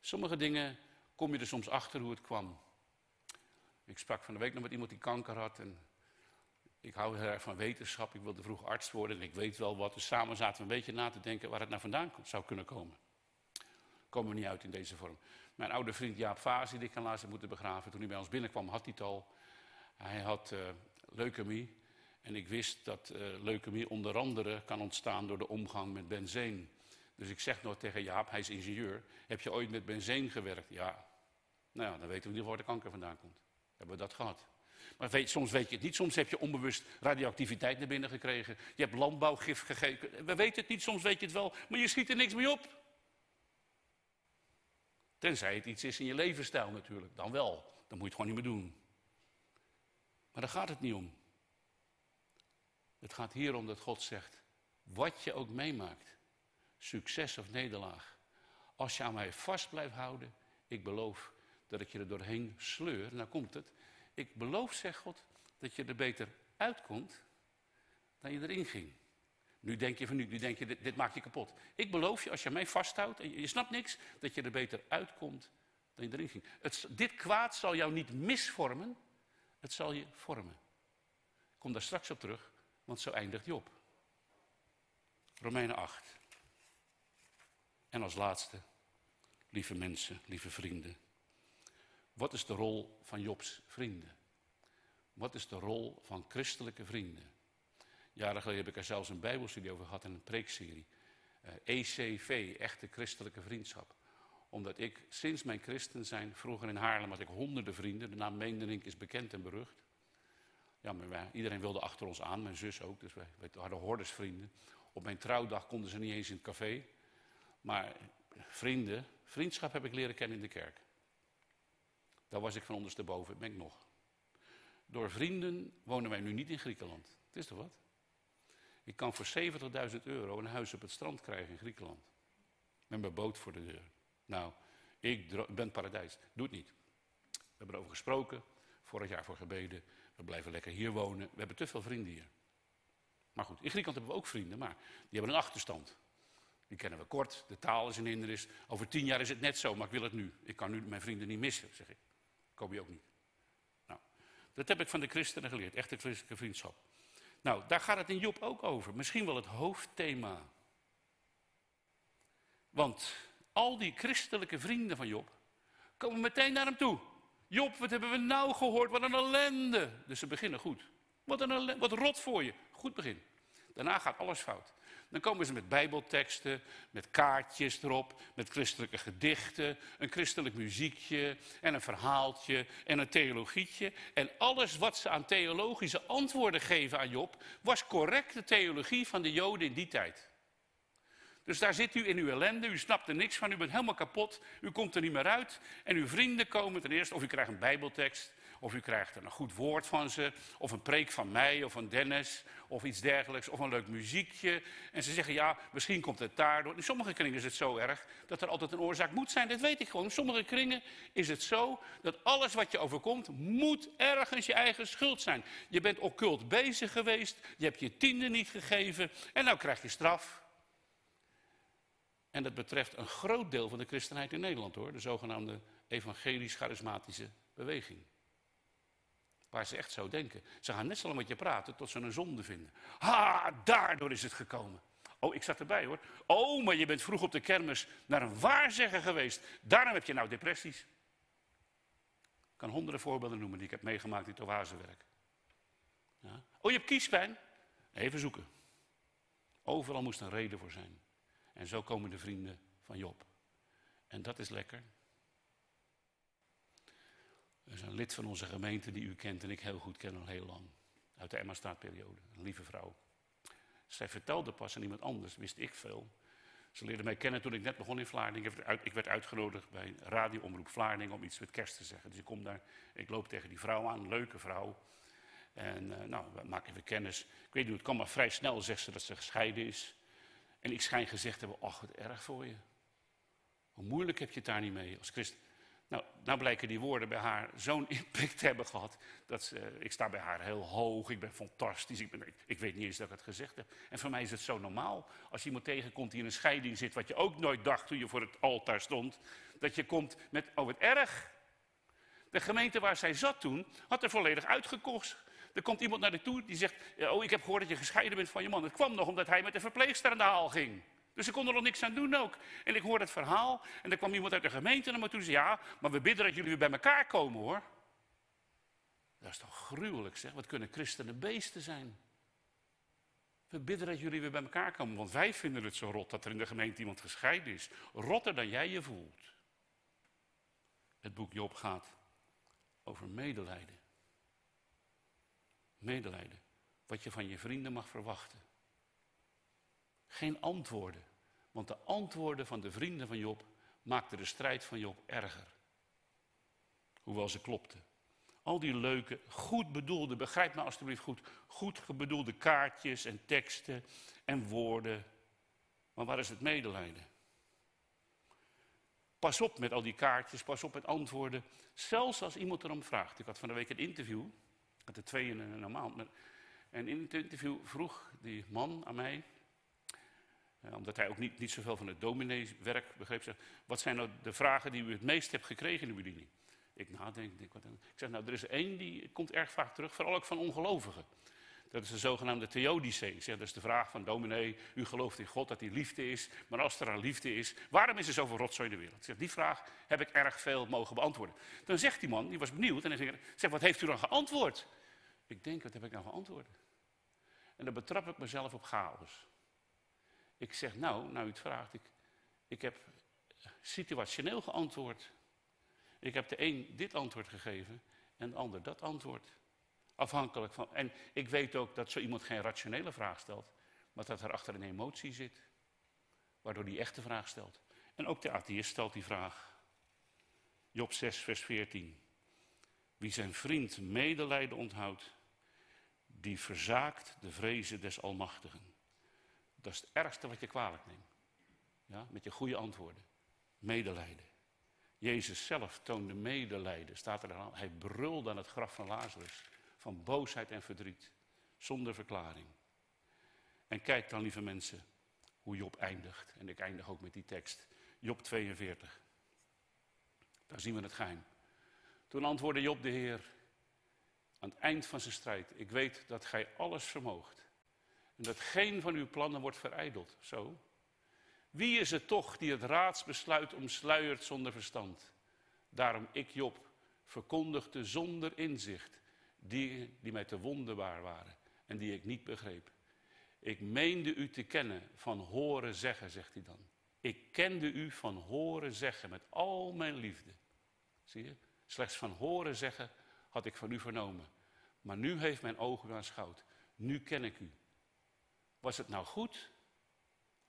Speaker 1: Sommige dingen kom je er soms achter hoe het kwam. Ik sprak van de week nog met iemand die kanker had. En ik hou heel erg van wetenschap. Ik wilde vroeg arts worden en ik weet wel wat. Dus samen zaten we een beetje na te denken waar het naar vandaan zou kunnen komen. Komen we niet uit in deze vorm. Mijn oude vriend Jaap Vazi, die ik helaas heb moeten begraven. Toen hij bij ons binnenkwam, had hij het al. Hij had uh, leukemie. En ik wist dat uh, leukemie onder andere kan ontstaan door de omgang met benzeen. Dus ik zeg nog tegen Jaap, hij is ingenieur. Heb je ooit met benzeen gewerkt? Ja. Nou ja, dan weten we niet waar de kanker vandaan komt. Hebben we dat gehad. Maar weet, soms weet je het niet. Soms heb je onbewust radioactiviteit naar binnen gekregen. Je hebt landbouwgif gegeven. We weten het niet, soms weet je het wel. Maar je schiet er niks mee op. Tenzij het iets is in je levensstijl natuurlijk. Dan wel. Dan moet je het gewoon niet meer doen. Maar daar gaat het niet om. Het gaat hier om dat God zegt, wat je ook meemaakt, succes of nederlaag, als je aan mij vast blijft houden, ik beloof dat ik je er doorheen sleur, nou komt het, ik beloof, zegt God, dat je er beter uitkomt dan je erin ging. Nu denk je van nu, nu denk je, dit, maakt je kapot. Ik beloof je, als je mij vasthoudt en je, snapt niks, dat je er beter uitkomt dan je erin ging. Dit kwaad zal jou niet misvormen, het zal je vormen. Kom daar straks op terug, want zo eindigt Job. Romeinen 8. En als laatste, lieve mensen, lieve vrienden. Wat is de rol van Jobs vrienden? Wat is de rol van christelijke vrienden? Jaren geleden heb ik er zelfs een bijbelstudie over gehad en een preekserie. Uh, eh, ECV, echte christelijke vriendschap. Omdat ik sinds mijn christen zijn, vroeger in Haarlem had ik honderden vrienden. De naam Meenderink is bekend en berucht. Ja, maar iedereen wilde achter ons aan, mijn zus ook. Dus wij, wij hadden hordersvrienden. Op mijn trouwdag konden ze niet eens in het café. Maar vrienden, vriendschap heb ik leren kennen in de kerk. Daar was ik van ondersteboven, ben ik nog. Door vrienden wonen wij nu niet in Griekenland. Het is toch wat? Ik kan voor 70.000 euro een huis op het strand krijgen in Griekenland. Met mijn boot voor de deur. Nou, ik ben paradijs. Doe het niet. We hebben erover gesproken. Vorig jaar voor gebeden. We blijven lekker hier wonen. We hebben te veel vrienden hier. Maar goed, in Griekenland hebben we ook vrienden, maar die hebben een achterstand. Die kennen we kort, de taal is een hindernis. Over tien jaar is het net zo, maar ik wil het nu. Ik kan nu mijn vrienden niet missen, zeg ik. Koop je ook niet. Nou, dat heb ik van de christenen geleerd, echte christelijke vriendschap. Nou, daar gaat het in Job ook over. Misschien wel het hoofdthema. Want al die christelijke vrienden van Job komen meteen naar hem toe. Job, wat hebben we nou gehoord? Wat een ellende. Dus ze beginnen goed. Wat een wat rot voor je. Goed begin. Daarna gaat alles fout. Dan komen ze met bijbelteksten, met kaartjes erop, met christelijke gedichten, een christelijk muziekje en een verhaaltje en een theologietje. En alles wat ze aan theologische antwoorden geven aan Job, was correcte theologie van de Joden in die tijd. Dus daar zit u in uw ellende, u snapt er niks van, u bent helemaal kapot, u komt er niet meer uit. En uw vrienden komen ten eerste, of u krijgt een bijbeltekst, of u krijgt een goed woord van ze, of een preek van mij of van Dennis, of iets dergelijks, of een leuk muziekje. En ze zeggen, ja, misschien komt het daardoor. In sommige kringen is het zo erg dat er altijd een oorzaak moet zijn, dat weet ik gewoon. In sommige kringen is het zo dat alles wat je overkomt, moet ergens je eigen schuld zijn. Je bent occult bezig geweest, je hebt je tiende niet gegeven, en nou krijg je straf. En dat betreft een groot deel van de christenheid in Nederland hoor, de zogenaamde evangelisch-charismatische beweging. Waar ze echt zo denken. Ze gaan net zo lang met je praten tot ze een zonde vinden. Ha, daardoor is het gekomen. Oh, ik zat erbij hoor. Oh, maar je bent vroeg op de kermis naar een waarzegger geweest. Daarom heb je nou depressies. Ik kan honderden voorbeelden noemen die ik heb meegemaakt in het oasewerk. Ja. Oh, je hebt kiespijn? Even zoeken. Overal moest een reden voor zijn. En zo komen de vrienden van Job. En dat is lekker. Er is een lid van onze gemeente die u kent en ik heel goed ken al heel lang. Uit de Emma Staatperiode. Een lieve vrouw. Zij vertelde pas aan iemand anders, wist ik veel. Ze leerde mij kennen toen ik net begon in Vlaardingen. Ik werd uitgenodigd bij radioomroep Vlaardingen om iets met kerst te zeggen. Dus ik kom daar, ik loop tegen die vrouw aan, leuke vrouw. En uh, nou, we maken even kennis. Ik weet niet, het kwam maar vrij snel, zegt ze dat ze gescheiden is. En ik schijn gezegd hebben, ach, wat erg voor je. Hoe moeilijk heb je het daar niet mee als christen? Nou, nou blijken die woorden bij haar zo'n impact te hebben gehad. Dat ik sta bij haar heel hoog, ik ben fantastisch, ik, ben, ik, weet niet eens dat ik het gezegd heb. En voor mij is het zo normaal. Als je iemand tegenkomt die in een scheiding zit, wat je ook nooit dacht toen je voor het altaar stond. Dat je komt met, oh wat erg. De gemeente waar zij zat toen, had er volledig uitgekocht. Er komt iemand naar de toe die zegt, oh ik heb gehoord dat je gescheiden bent van je man. Het kwam nog omdat hij met de verpleegster aan de haal ging. Dus ze konden er nog niks aan doen ook. En ik hoorde het verhaal en er kwam iemand uit de gemeente naar me toe en zei, ja, maar we bidden dat jullie weer bij elkaar komen hoor. Dat is toch gruwelijk zeg, wat kunnen christenen beesten zijn. We bidden dat jullie weer bij elkaar komen, want wij vinden het zo rot dat er in de gemeente iemand gescheiden is. Rotter dan jij je voelt. Het boek Job gaat over medelijden. Medelijden. Wat je van je vrienden mag verwachten. Geen antwoorden. Want de antwoorden van de vrienden van Job maakten de strijd van Job erger. Hoewel ze klopten. Al die leuke, goed bedoelde, begrijp me alstublieft goed, goed bedoelde kaartjes en teksten en woorden. Maar waar is het medelijden? Pas op met al die kaartjes, pas op met antwoorden. Zelfs als iemand erom vraagt. Ik had van de week een interview, ik had er twee in een maand. En in het interview vroeg die man aan mij, omdat hij ook niet, niet zoveel van het domineeswerk begreep. Zeg, wat zijn nou de vragen die u het meest hebt gekregen in uw bediening? Ik nadenk, denk, wat dan? ik zeg nou, er is één die komt erg vaak terug, vooral ook van ongelovigen. Dat is de zogenaamde theodicee. Dat is de vraag van dominee, u gelooft in God dat hij liefde is. Maar als er een liefde is, waarom is er zoveel rotzooi in de wereld? Zeg, die vraag heb ik erg veel mogen beantwoorden. Dan zegt die man, die was benieuwd, en hij zegt, wat heeft u dan geantwoord? Ik denk, wat heb ik nou geantwoord? En dan betrap ik mezelf op chaos. Ik zeg, nou, nou u het vraagt, ik, ik heb situationeel geantwoord. Ik heb de een dit antwoord gegeven en de ander dat antwoord. Afhankelijk van. En ik weet ook dat zo iemand geen rationele vraag stelt, maar dat er achter een emotie zit, waardoor die echte vraag stelt. En ook de atheïst stelt die vraag. Job 6, vers 14. Wie zijn vriend medelijden onthoudt, die verzaakt de vrezen des Almachtigen. Dat is het ergste wat je kwalijk neemt. Ja, met je goede antwoorden. Medelijden. Jezus zelf toonde medelijden, staat er aan. Hij brulde aan het graf van Lazarus. Van boosheid en verdriet. Zonder verklaring. En kijk dan, lieve mensen, hoe Job eindigt. En ik eindig ook met die tekst. Job 42. Daar zien we het geheim. Toen antwoordde Job de Heer aan het eind van zijn strijd. Ik weet dat gij alles vermoogt en dat geen van uw plannen wordt verijdeld. Zo. Wie is het toch die het raadsbesluit omsluiert zonder verstand? Daarom ik, Job, verkondigde zonder inzicht die, die mij te wonderbaar waren en die ik niet begreep. Ik meende u te kennen van horen zeggen, zegt hij dan. Ik kende u van horen zeggen met al mijn liefde. Zie je? Slechts van horen zeggen had ik van u vernomen. Maar nu heeft mijn ogen u aanschouwd. Nu ken ik u. Was het nou goed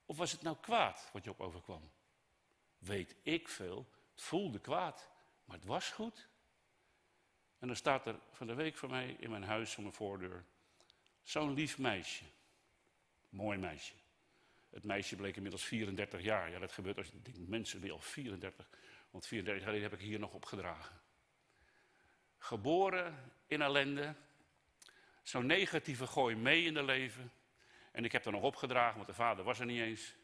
Speaker 1: of was het nou kwaad wat je op overkwam? Weet ik veel. Het voelde kwaad, maar het was goed. En dan staat er van de week voor mij in mijn huis voor mijn voordeur zo'n lief meisje. Mooi meisje. Het meisje bleek inmiddels 34 jaar. Ja, dat gebeurt als je denkt, mensen die al 34. Want 34 jaar heb ik hier nog opgedragen. Geboren in ellende. Zo'n negatieve gooi mee in de leven. En ik heb er nog opgedragen, want de vader was er niet eens.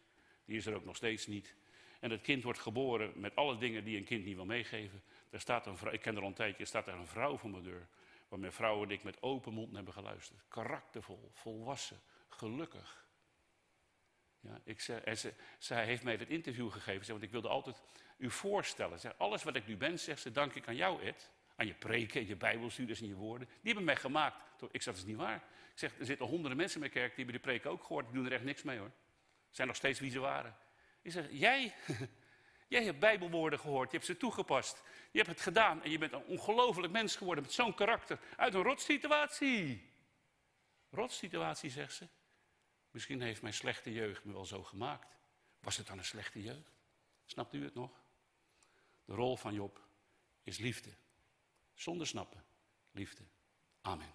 Speaker 1: Die is er ook nog steeds niet. En het kind wordt geboren met alle dingen die een kind niet wil meegeven. Er staat een vrouw, ik ken er al een tijdje, staat er een vrouw voor mijn deur. Waar mijn vrouw ik met open mond hebben geluisterd. Karaktervol, volwassen, gelukkig. Ja, ik zei, en ze, zij heeft mij het interview gegeven, want ik wilde altijd u voorstellen. Zeg, alles wat ik nu ben, zegt ze, dank ik aan jou, Ed. Aan je preken, je bijbelstudies en je woorden. Die hebben mij gemaakt. Ik zeg, dat is niet waar. Ik zeg, er zitten honderden mensen in mijn kerk, die hebben de preek ook gehoord. Die doen er echt niks mee hoor. Zijn nog steeds wie ze waren. Ik zeg, jij, jij hebt bijbelwoorden gehoord. Je hebt ze toegepast. Je hebt het gedaan. En je bent een ongelooflijk mens geworden met zo'n karakter. Uit een rotsituatie. Rotsituatie, zegt ze. Misschien heeft mijn slechte jeugd me wel zo gemaakt. Was het dan een slechte jeugd? Snapt u het nog? De rol van Job is liefde. Zonder snappen. Liefde. Amen.